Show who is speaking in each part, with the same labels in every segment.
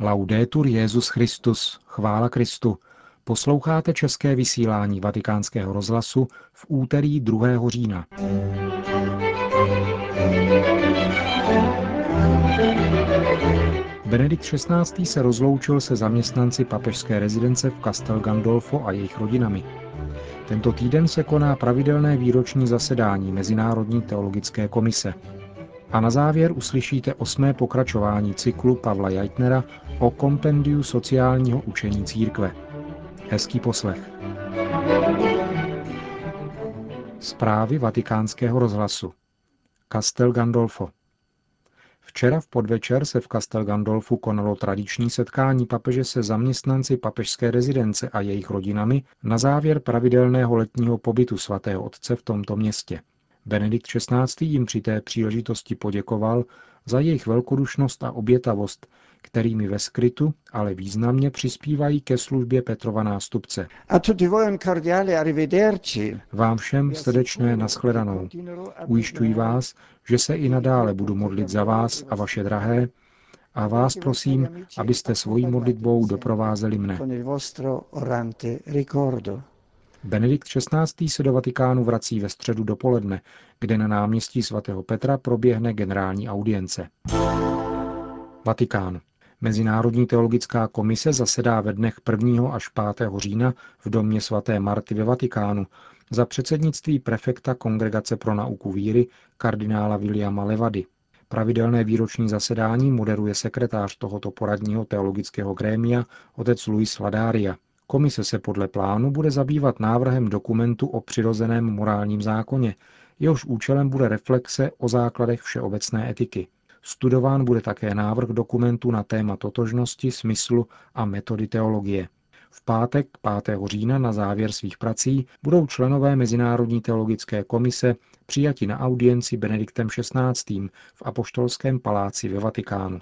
Speaker 1: Laudetur Jezus Christus, chvála Kristu. Posloucháte české vysílání Vatikánského rozhlasu v úterý 2. října. Benedikt XVI. se rozloučil se zaměstnanci papežské rezidence v Castel Gandolfo a jejich rodinami. Tento týden se koná pravidelné výroční zasedání Mezinárodní teologické komise. A na závěr uslyšíte osmé pokračování cyklu Pavla Jajtnera o kompendiu sociálního učení církve. Hezký poslech. Zprávy vatikánského rozhlasu Castel Gandolfo Včera v podvečer se v Castel Gandolfu konalo tradiční setkání papeže se zaměstnanci papežské rezidence a jejich rodinami na závěr pravidelného letního pobytu svatého otce v tomto městě. Benedikt XVI. jim při té příležitosti poděkoval za jejich velkodušnost a obětavost, kterými ve skrytu, ale významně přispívají ke službě Petrova nástupce. Vám všem srdečné nashledanou. Ujišťuji vás, že se i nadále budu modlit za vás a vaše drahé a vás prosím, abyste svojí modlitbou doprovázeli mne. Benedikt XVI. se do Vatikánu vrací ve středu dopoledne, kde na náměstí svatého Petra proběhne generální audience. Vatikán. Mezinárodní teologická komise zasedá ve dnech 1. až 5. října v domě svaté Marty ve Vatikánu za předsednictví prefekta Kongregace pro nauku víry kardinála Williama Levady. Pravidelné výroční zasedání moderuje sekretář tohoto poradního teologického grémia, otec Luis Ladária. Komise se podle plánu bude zabývat návrhem dokumentu o přirozeném morálním zákoně, jehož účelem bude reflexe o základech všeobecné etiky. Studován bude také návrh dokumentu na téma totožnosti, smyslu a metody teologie. V pátek 5. října na závěr svých prací budou členové Mezinárodní teologické komise přijati na audienci Benediktem XVI. v Apoštolském paláci ve Vatikánu.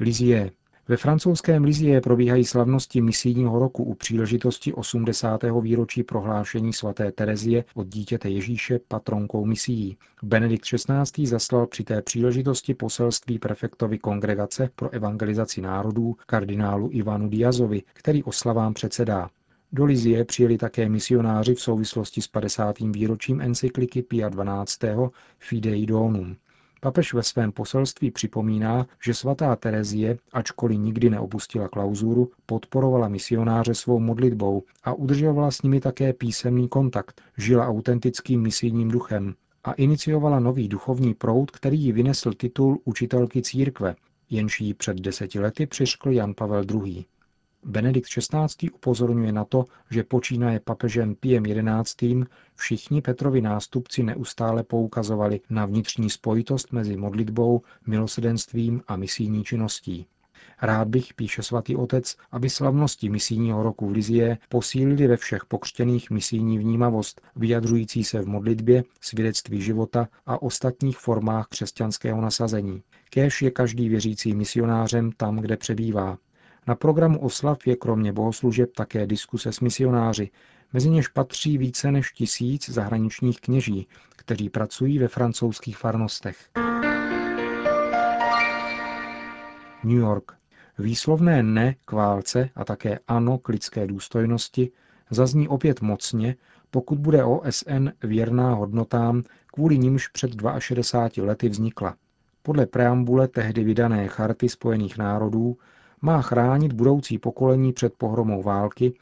Speaker 1: Lizie. Ve francouzském Lizie probíhají slavnosti misijního roku u příležitosti 80. výročí prohlášení svaté Terezie od dítěte Ježíše patronkou misií. Benedikt XVI. zaslal při té příležitosti poselství prefektovi kongregace pro evangelizaci národů kardinálu Ivanu Diazovi, který oslavám předsedá. Do Lizie přijeli také misionáři v souvislosti s 50. výročím encykliky Pia XII. Fidei Donum. Papež ve svém poselství připomíná, že svatá Terezie, ačkoliv nikdy neopustila klauzuru, podporovala misionáře svou modlitbou a udržovala s nimi také písemný kontakt, žila autentickým misijním duchem a iniciovala nový duchovní proud, který jí vynesl titul učitelky církve, jenž jí před deseti lety přiškl Jan Pavel II. Benedikt XVI. upozorňuje na to, že počínaje papežem Piem XI. všichni Petrovi nástupci neustále poukazovali na vnitřní spojitost mezi modlitbou, milosedenstvím a misijní činností. Rád bych, píše svatý otec, aby slavnosti misijního roku v Lizie posílili ve všech pokřtěných misijní vnímavost, vyjadřující se v modlitbě, svědectví života a ostatních formách křesťanského nasazení. Kéž je každý věřící misionářem tam, kde přebývá. Na programu oslav je kromě bohoslužeb také diskuse s misionáři, mezi něž patří více než tisíc zahraničních kněží, kteří pracují ve francouzských farnostech. New York. Výslovné ne k válce a také ano k lidské důstojnosti zazní opět mocně, pokud bude OSN věrná hodnotám, kvůli nimž před 62 lety vznikla. Podle preambule tehdy vydané Charty Spojených národů má chránit budoucí pokolení před pohromou války,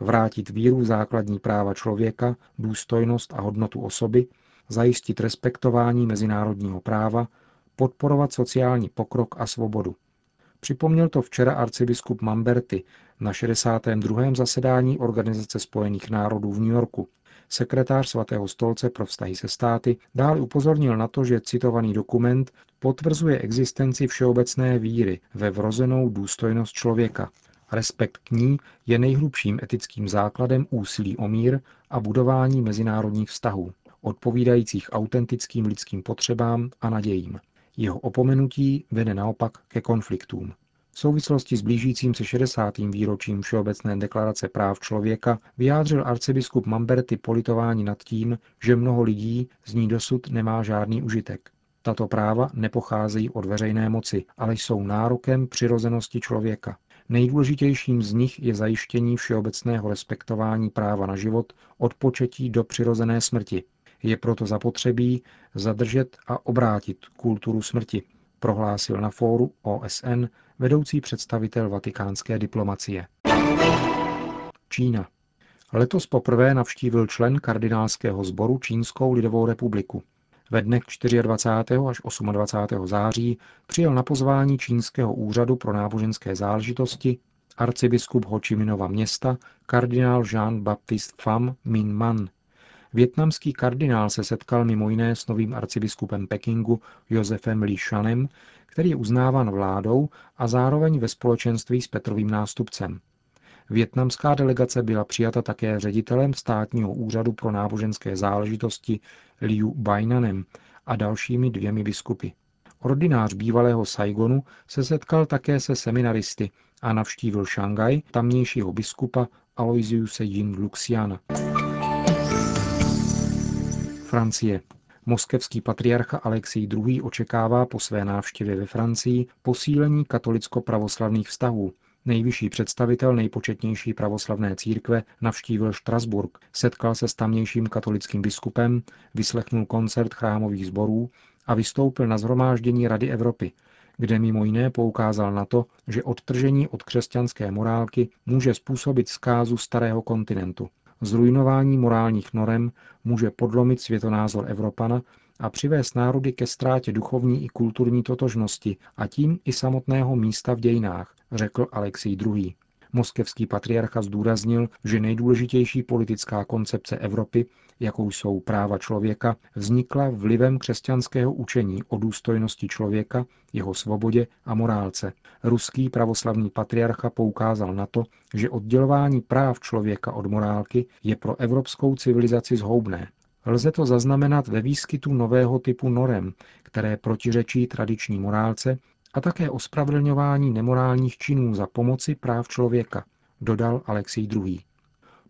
Speaker 1: vrátit víru v základní práva člověka, důstojnost a hodnotu osoby, zajistit respektování mezinárodního práva, podporovat sociální pokrok a svobodu. Připomněl to včera arcibiskup Mamberty na 62. zasedání Organizace spojených národů v New Yorku. Sekretář svatého stolce pro vztahy se státy dále upozornil na to, že citovaný dokument potvrzuje existenci všeobecné víry ve vrozenou důstojnost člověka. Respekt k ní je nejhlubším etickým základem úsilí o mír a budování mezinárodních vztahů, odpovídajících autentickým lidským potřebám a nadějím. Jeho opomenutí vede naopak ke konfliktům. V souvislosti s blížícím se 60. výročím Všeobecné deklarace práv člověka vyjádřil arcibiskup Mamberty politování nad tím, že mnoho lidí z ní dosud nemá žádný užitek. Tato práva nepocházejí od veřejné moci, ale jsou nárokem přirozenosti člověka. Nejdůležitějším z nich je zajištění všeobecného respektování práva na život od početí do přirozené smrti. Je proto zapotřebí zadržet a obrátit kulturu smrti, prohlásil na fóru OSN vedoucí představitel vatikánské diplomacie. Čína. Letos poprvé navštívil člen kardinálského sboru Čínskou lidovou republiku. Ve dnech 24. až 28. září přijel na pozvání Čínského úřadu pro náboženské záležitosti arcibiskup Hočiminova města kardinál Jean-Baptiste Pham Min Man. Větnamský kardinál se setkal mimo jiné s novým arcibiskupem Pekingu Josefem Li Shanem, který je uznáván vládou a zároveň ve společenství s Petrovým nástupcem. Větnamská delegace byla přijata také ředitelem státního úřadu pro náboženské záležitosti Liu Bainanem a dalšími dvěmi biskupy. Ordinář bývalého Saigonu se setkal také se seminaristy a navštívil Šangaj tamnějšího biskupa Aloysiuse Jin Luxiana. Francie. Moskevský patriarcha Alexej II. očekává po své návštěvě ve Francii posílení katolicko-pravoslavných vztahů, Nejvyšší představitel nejpočetnější pravoslavné církve navštívil Štrasburg, setkal se s tamnějším katolickým biskupem, vyslechnul koncert chrámových sborů a vystoupil na zhromáždění Rady Evropy, kde mimo jiné poukázal na to, že odtržení od křesťanské morálky může způsobit zkázu starého kontinentu. Zrujnování morálních norem může podlomit světonázor Evropana a přivést národy ke ztrátě duchovní i kulturní totožnosti a tím i samotného místa v dějinách, řekl Alexej II. Moskevský patriarcha zdůraznil, že nejdůležitější politická koncepce Evropy, jakou jsou práva člověka, vznikla vlivem křesťanského učení o důstojnosti člověka, jeho svobodě a morálce. Ruský pravoslavný patriarcha poukázal na to, že oddělování práv člověka od morálky je pro evropskou civilizaci zhoubné Lze to zaznamenat ve výskytu nového typu norem, které protiřečí tradiční morálce a také ospravedlňování nemorálních činů za pomoci práv člověka, dodal Alexej II.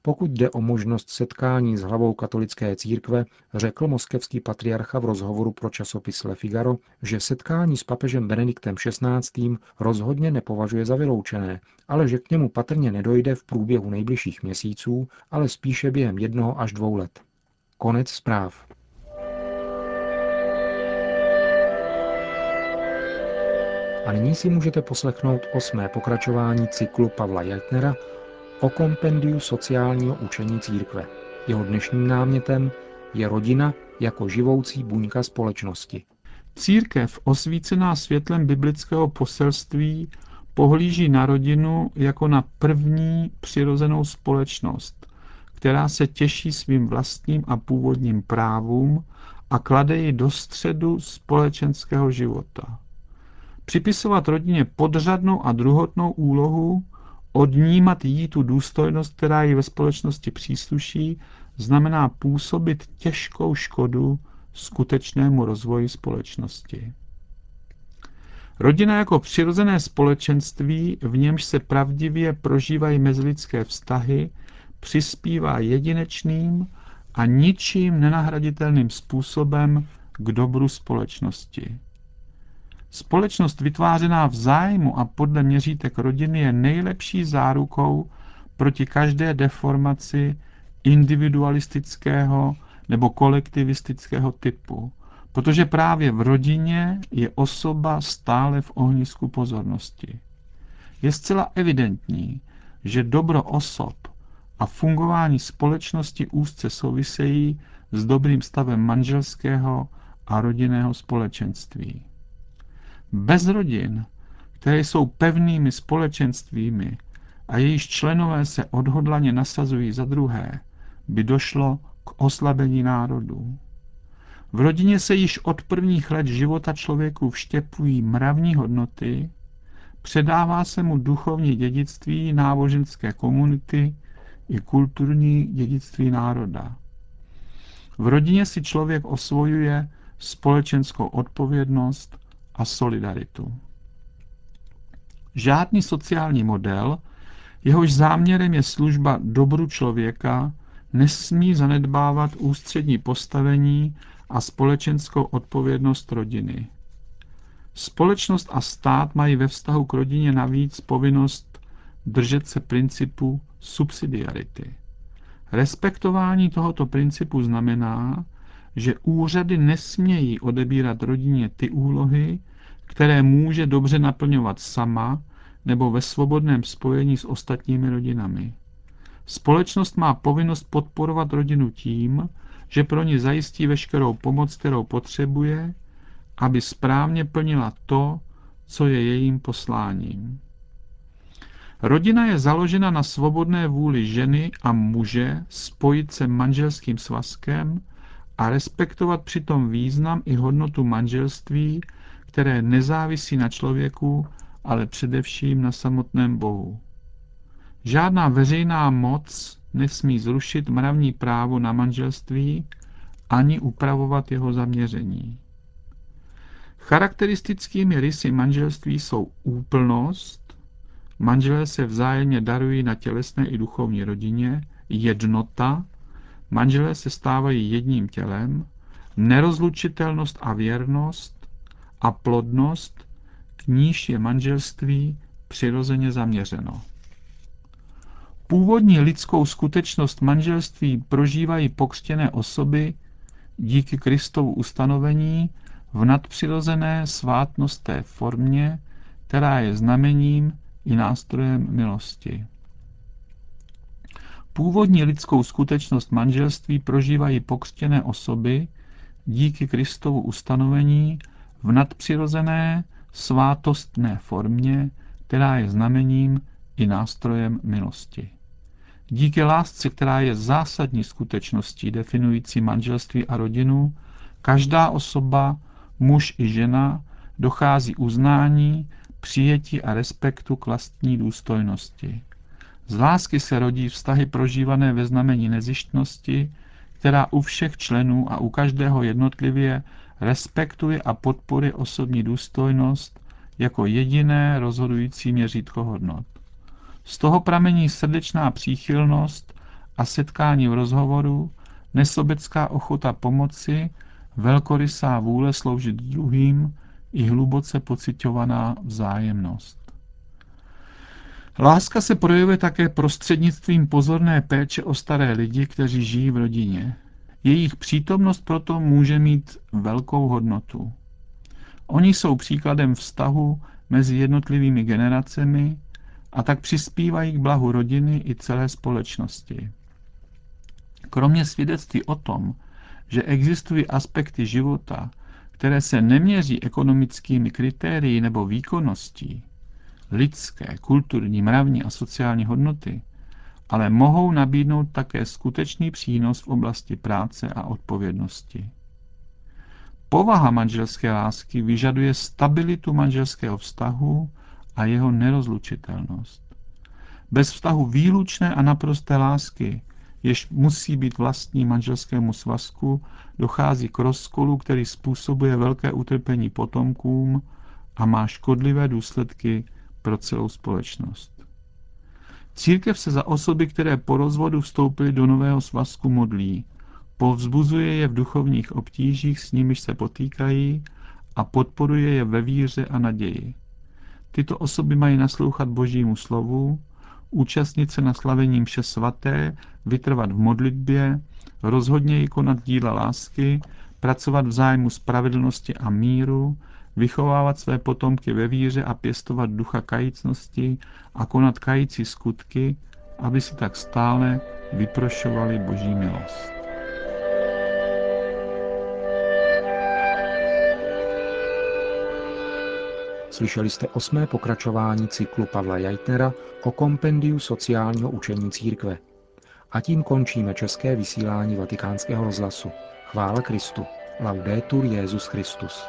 Speaker 1: Pokud jde o možnost setkání s hlavou katolické církve, řekl moskevský patriarcha v rozhovoru pro časopis Le Figaro, že setkání s papežem Benediktem XVI. rozhodně nepovažuje za vyloučené, ale že k němu patrně nedojde v průběhu nejbližších měsíců, ale spíše během jednoho až dvou let. Konec zpráv. A nyní si můžete poslechnout osmé pokračování cyklu Pavla Jeltnera o kompendiu sociálního učení církve. Jeho dnešním námětem je rodina jako živoucí buňka společnosti.
Speaker 2: Církev, osvícená světlem biblického poselství, pohlíží na rodinu jako na první přirozenou společnost, která se těší svým vlastním a původním právům a klade ji do středu společenského života. Připisovat rodině podřadnou a druhotnou úlohu, odnímat jí tu důstojnost, která jí ve společnosti přísluší, znamená působit těžkou škodu skutečnému rozvoji společnosti. Rodina jako přirozené společenství, v němž se pravdivě prožívají mezilidské vztahy, přispívá jedinečným a ničím nenahraditelným způsobem k dobru společnosti. Společnost vytvářená v zájmu a podle měřítek rodiny je nejlepší zárukou proti každé deformaci individualistického nebo kolektivistického typu, protože právě v rodině je osoba stále v ohnisku pozornosti. Je zcela evidentní, že dobro osob a fungování společnosti úzce souvisejí s dobrým stavem manželského a rodinného společenství. Bez rodin, které jsou pevnými společenstvími a jejíž členové se odhodlaně nasazují za druhé, by došlo k oslabení národů. V rodině se již od prvních let života člověku vštěpují mravní hodnoty, předává se mu duchovní dědictví náboženské komunity i kulturní dědictví národa. V rodině si člověk osvojuje společenskou odpovědnost a solidaritu. Žádný sociální model, jehož záměrem je služba dobru člověka, nesmí zanedbávat ústřední postavení a společenskou odpovědnost rodiny. Společnost a stát mají ve vztahu k rodině navíc povinnost držet se principu subsidiarity. Respektování tohoto principu znamená, že úřady nesmějí odebírat rodině ty úlohy, které může dobře naplňovat sama nebo ve svobodném spojení s ostatními rodinami. Společnost má povinnost podporovat rodinu tím, že pro ní zajistí veškerou pomoc, kterou potřebuje, aby správně plnila to, co je jejím posláním. Rodina je založena na svobodné vůli ženy a muže spojit se manželským svazkem a respektovat přitom význam i hodnotu manželství, které nezávisí na člověku, ale především na samotném Bohu. Žádná veřejná moc nesmí zrušit mravní právo na manželství ani upravovat jeho zaměření. Charakteristickými rysy manželství jsou úplnost, manželé se vzájemně darují na tělesné i duchovní rodině, jednota, manželé se stávají jedním tělem, nerozlučitelnost a věrnost a plodnost, k níž je manželství přirozeně zaměřeno. Původní lidskou skutečnost manželství prožívají pokřtěné osoby díky Kristovu ustanovení v nadpřirozené svátnosté formě, která je znamením i nástrojem milosti. Původní lidskou skutečnost manželství prožívají pokřtěné osoby díky Kristovu ustanovení v nadpřirozené svátostné formě, která je znamením i nástrojem milosti. Díky lásce, která je zásadní skutečností definující manželství a rodinu, každá osoba, muž i žena, dochází uznání, přijetí a respektu k vlastní důstojnosti. Z lásky se rodí vztahy prožívané ve znamení nezištnosti, která u všech členů a u každého jednotlivě respektuje a podporuje osobní důstojnost jako jediné rozhodující měřítko hodnot. Z toho pramení srdečná příchylnost a setkání v rozhovoru, nesobecká ochota pomoci, velkorysá vůle sloužit druhým i hluboce pocitovaná vzájemnost. Láska se projevuje také prostřednictvím pozorné péče o staré lidi, kteří žijí v rodině. Jejich přítomnost proto může mít velkou hodnotu. Oni jsou příkladem vztahu mezi jednotlivými generacemi a tak přispívají k blahu rodiny i celé společnosti. Kromě svědectví o tom, že existují aspekty života, které se neměří ekonomickými kritérii nebo výkonností, lidské, kulturní, mravní a sociální hodnoty, ale mohou nabídnout také skutečný přínos v oblasti práce a odpovědnosti. Povaha manželské lásky vyžaduje stabilitu manželského vztahu a jeho nerozlučitelnost. Bez vztahu výlučné a naprosté lásky, jež musí být vlastní manželskému svazku, dochází k rozkolu, který způsobuje velké utrpení potomkům a má škodlivé důsledky pro celou společnost. Církev se za osoby, které po rozvodu vstoupily do nového svazku, modlí, povzbuzuje je v duchovních obtížích, s nimiž se potýkají a podporuje je ve víře a naději. Tyto osoby mají naslouchat Božímu slovu, účastnit se na slavení mše svaté, vytrvat v modlitbě, rozhodněji konat díla lásky, pracovat v zájmu spravedlnosti a míru, vychovávat své potomky ve víře a pěstovat ducha kajícnosti a konat kající skutky, aby si tak stále vyprošovali Boží milost.
Speaker 1: Slyšeli jste osmé pokračování cyklu Pavla Jajtnera o kompendiu sociálního učení církve. A tím končíme české vysílání vatikánského rozhlasu. Chvála Kristu. Laudetur Jezus Christus.